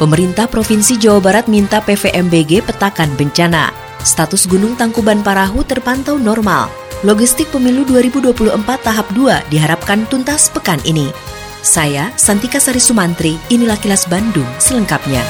Pemerintah Provinsi Jawa Barat minta PVMBG petakan bencana. Status Gunung Tangkuban Parahu terpantau normal. Logistik Pemilu 2024 tahap 2 diharapkan tuntas pekan ini. Saya, Santika Sari Sumantri, inilah kilas Bandung selengkapnya.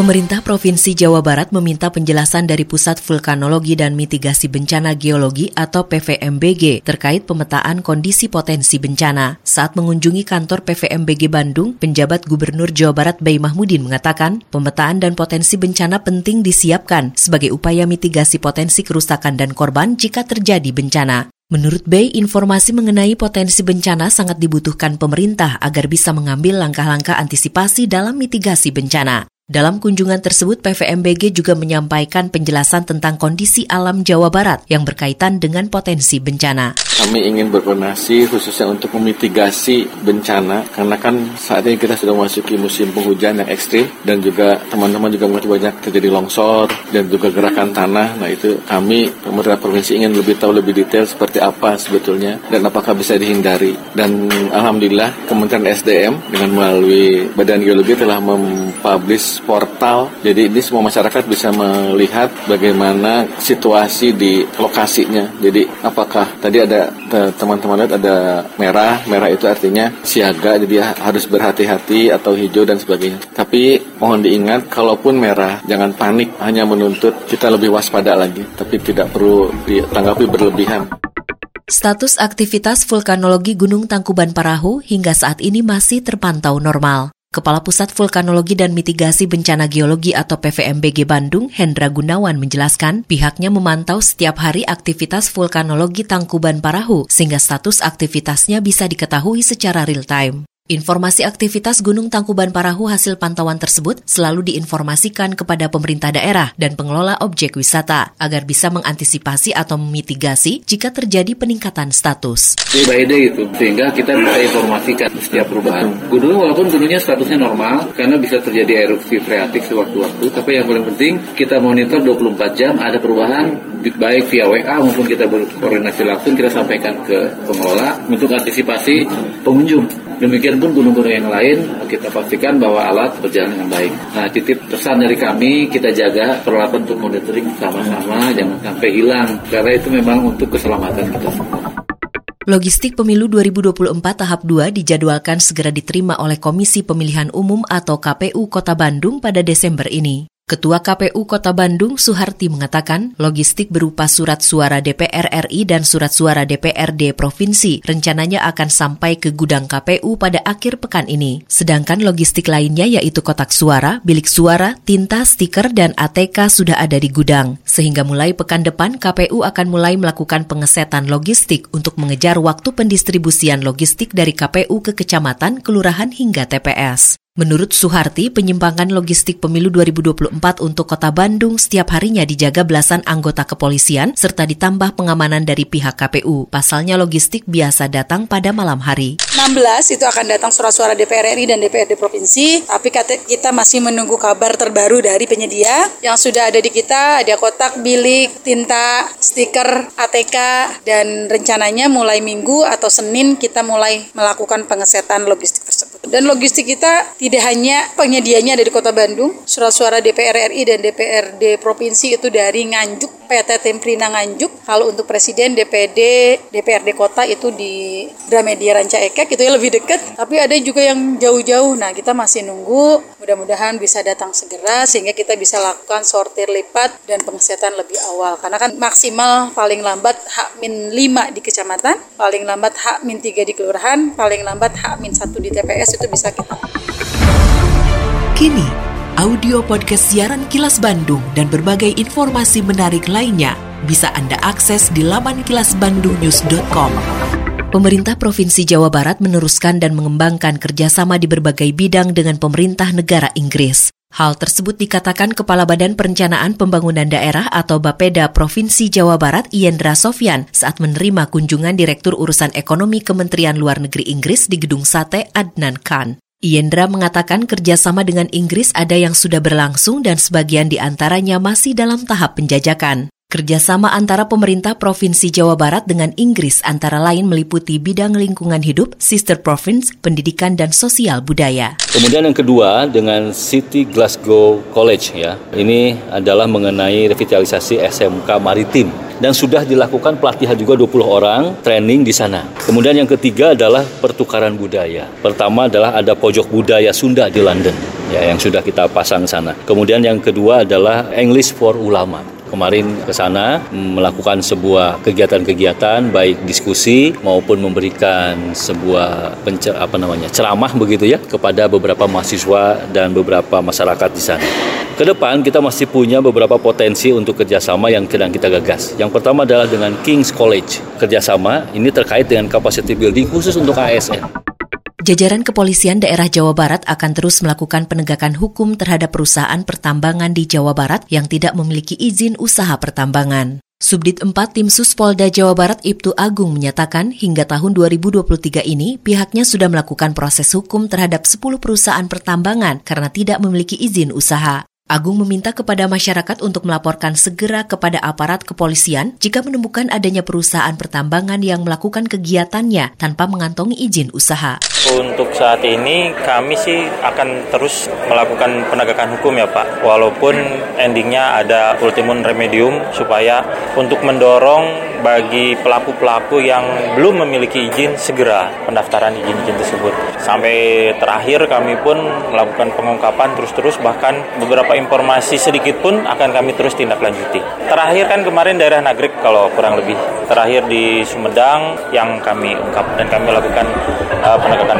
Pemerintah Provinsi Jawa Barat meminta penjelasan dari Pusat Vulkanologi dan Mitigasi Bencana Geologi atau PVMBG terkait pemetaan kondisi potensi bencana. Saat mengunjungi kantor PVMBG Bandung, penjabat Gubernur Jawa Barat Bay Mahmudin mengatakan pemetaan dan potensi bencana penting disiapkan sebagai upaya mitigasi potensi kerusakan dan korban jika terjadi bencana. Menurut Bay, informasi mengenai potensi bencana sangat dibutuhkan pemerintah agar bisa mengambil langkah-langkah antisipasi dalam mitigasi bencana. Dalam kunjungan tersebut, PVMBG juga menyampaikan penjelasan tentang kondisi alam Jawa Barat yang berkaitan dengan potensi bencana. Kami ingin berkoordinasi khususnya untuk memitigasi bencana karena kan saat ini kita sudah memasuki musim penghujan yang ekstrim dan juga teman-teman juga mengerti banyak terjadi longsor dan juga gerakan tanah. Nah itu kami pemerintah provinsi ingin lebih tahu lebih detail seperti apa sebetulnya dan apakah bisa dihindari. Dan alhamdulillah Kementerian SDM dengan melalui Badan Geologi telah mempublish portal. Jadi ini semua masyarakat bisa melihat bagaimana situasi di lokasinya. Jadi apakah tadi ada teman-teman lihat ada merah, merah itu artinya siaga, jadi harus berhati-hati atau hijau dan sebagainya. Tapi mohon diingat, kalaupun merah, jangan panik, hanya menuntut kita lebih waspada lagi, tapi tidak perlu ditanggapi berlebihan. Status aktivitas vulkanologi Gunung Tangkuban Parahu hingga saat ini masih terpantau normal. Kepala Pusat Vulkanologi dan Mitigasi Bencana Geologi atau PVMBG Bandung, Hendra Gunawan menjelaskan, pihaknya memantau setiap hari aktivitas vulkanologi Tangkuban Parahu sehingga status aktivitasnya bisa diketahui secara real time. Informasi aktivitas Gunung Tangkuban Parahu hasil pantauan tersebut selalu diinformasikan kepada pemerintah daerah dan pengelola objek wisata agar bisa mengantisipasi atau memitigasi jika terjadi peningkatan status. Day by day itu, sehingga kita bisa informasikan setiap perubahan. Gunung walaupun gunungnya statusnya normal karena bisa terjadi erupsi freatik sewaktu-waktu, tapi yang paling penting kita monitor 24 jam ada perubahan baik via WA maupun kita berkoordinasi langsung kita sampaikan ke pengelola untuk antisipasi pengunjung. Demikian pun gunung-gunung yang lain kita pastikan bahwa alat berjalan dengan baik. Nah, titip pesan dari kami kita jaga peralatan untuk monitoring sama-sama jangan sampai hilang karena itu memang untuk keselamatan kita semua. Logistik Pemilu 2024 tahap 2 dijadwalkan segera diterima oleh Komisi Pemilihan Umum atau KPU Kota Bandung pada Desember ini. Ketua KPU Kota Bandung Suharti mengatakan logistik berupa surat suara DPR RI dan surat suara DPRD Provinsi rencananya akan sampai ke gudang KPU pada akhir pekan ini. Sedangkan logistik lainnya yaitu kotak suara, bilik suara, tinta, stiker, dan ATK sudah ada di gudang. Sehingga mulai pekan depan KPU akan mulai melakukan pengesetan logistik untuk mengejar waktu pendistribusian logistik dari KPU ke kecamatan, kelurahan hingga TPS. Menurut Suharti, penyimpangan logistik pemilu 2024 untuk kota Bandung setiap harinya dijaga belasan anggota kepolisian serta ditambah pengamanan dari pihak KPU. Pasalnya logistik biasa datang pada malam hari. 16 itu akan datang surat-suara DPR RI dan DPRD Provinsi, tapi kita masih menunggu kabar terbaru dari penyedia yang sudah ada di kita, ada kotak, bilik, tinta, stiker, ATK, dan rencananya mulai minggu atau Senin kita mulai melakukan pengesetan logistik tersebut. Dan logistik kita tidak hanya penyedianya dari Kota Bandung, surat suara DPR RI dan DPRD Provinsi itu dari Nganjuk, PT Temprina Nganjuk. Kalau untuk Presiden, DPD, DPRD Kota itu di Gramedia Ranca Ekek, itu ya lebih dekat. Tapi ada juga yang jauh-jauh. Nah, kita masih nunggu. Mudah-mudahan bisa datang segera sehingga kita bisa lakukan sortir lipat dan pengesetan lebih awal. Karena kan maksimal paling lambat H-5 di kecamatan, paling lambat H-3 di kelurahan, paling lambat H-1 di TPS itu bisa kita. Kini, audio podcast siaran Kilas Bandung dan berbagai informasi menarik lainnya bisa Anda akses di laman kilasbandungnews.com. Pemerintah Provinsi Jawa Barat meneruskan dan mengembangkan kerjasama di berbagai bidang dengan pemerintah negara Inggris. Hal tersebut dikatakan Kepala Badan Perencanaan Pembangunan Daerah atau Bapeda Provinsi Jawa Barat Iendra Sofyan saat menerima kunjungan Direktur Urusan Ekonomi Kementerian Luar Negeri Inggris di Gedung Sate Adnan Khan. Iendra mengatakan kerjasama dengan Inggris ada yang sudah berlangsung dan sebagian di antaranya masih dalam tahap penjajakan. Kerjasama antara pemerintah Provinsi Jawa Barat dengan Inggris antara lain meliputi bidang lingkungan hidup, sister province, pendidikan, dan sosial budaya. Kemudian yang kedua dengan City Glasgow College ya, ini adalah mengenai revitalisasi SMK Maritim dan sudah dilakukan pelatihan juga 20 orang training di sana. Kemudian yang ketiga adalah pertukaran budaya. Pertama adalah ada pojok budaya Sunda di London ya yang sudah kita pasang sana. Kemudian yang kedua adalah English for Ulama kemarin ke sana melakukan sebuah kegiatan-kegiatan baik diskusi maupun memberikan sebuah pencer, apa namanya ceramah begitu ya kepada beberapa mahasiswa dan beberapa masyarakat di sana. Ke depan kita masih punya beberapa potensi untuk kerjasama yang sedang kita gagas. Yang pertama adalah dengan King's College. Kerjasama ini terkait dengan capacity building khusus untuk ASN. Jajaran kepolisian daerah Jawa Barat akan terus melakukan penegakan hukum terhadap perusahaan pertambangan di Jawa Barat yang tidak memiliki izin usaha pertambangan. Subdit 4 Tim Sus Polda Jawa Barat Ibtu Agung menyatakan hingga tahun 2023 ini pihaknya sudah melakukan proses hukum terhadap 10 perusahaan pertambangan karena tidak memiliki izin usaha. Agung meminta kepada masyarakat untuk melaporkan segera kepada aparat kepolisian jika menemukan adanya perusahaan pertambangan yang melakukan kegiatannya tanpa mengantongi izin usaha. Untuk saat ini kami sih akan terus melakukan penegakan hukum ya Pak, walaupun endingnya ada ultimum remedium supaya untuk mendorong bagi pelaku-pelaku yang belum memiliki izin segera pendaftaran izin-izin tersebut. Sampai terakhir kami pun melakukan pengungkapan terus-terus bahkan beberapa informasi sedikit pun akan kami terus tindak lanjuti. Terakhir kan kemarin daerah Nagrek kalau kurang lebih. Terakhir di Sumedang yang kami ungkap dan kami lakukan uh, penegakan.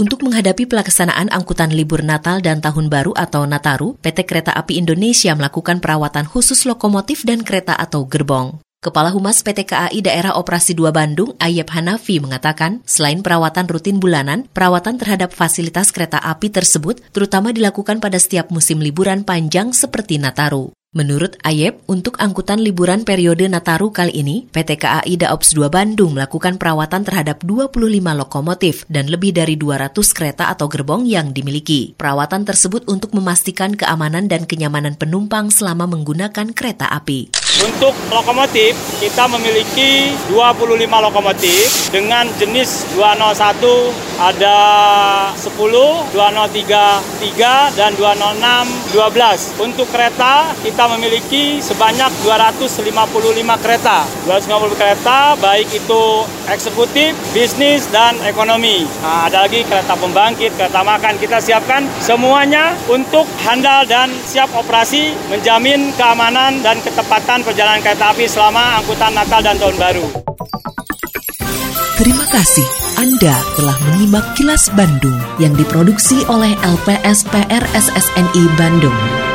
Untuk menghadapi pelaksanaan angkutan libur Natal dan Tahun Baru atau Nataru, PT Kereta Api Indonesia melakukan perawatan khusus lokomotif dan kereta atau gerbong. Kepala Humas PT KAI Daerah Operasi 2 Bandung, Ayep Hanafi, mengatakan selain perawatan rutin bulanan, perawatan terhadap fasilitas kereta api tersebut terutama dilakukan pada setiap musim liburan panjang seperti Nataru. Menurut Ayep, untuk angkutan liburan periode Nataru kali ini, PT KAI Daops 2 Bandung melakukan perawatan terhadap 25 lokomotif dan lebih dari 200 kereta atau gerbong yang dimiliki. Perawatan tersebut untuk memastikan keamanan dan kenyamanan penumpang selama menggunakan kereta api. Untuk lokomotif, kita memiliki 25 lokomotif dengan jenis 201 ada 10, 203 3 dan 206 12. Untuk kereta, kita memiliki sebanyak 255 kereta. 250 kereta baik itu eksekutif, bisnis dan ekonomi. Nah, ada lagi kereta pembangkit, kereta makan kita siapkan semuanya untuk handal dan siap operasi menjamin keamanan dan ketepatan perjalanan kereta api selama angkutan Natal dan Tahun Baru. Terima kasih Anda telah menyimak kilas Bandung yang diproduksi oleh LPSPR SSNI Bandung.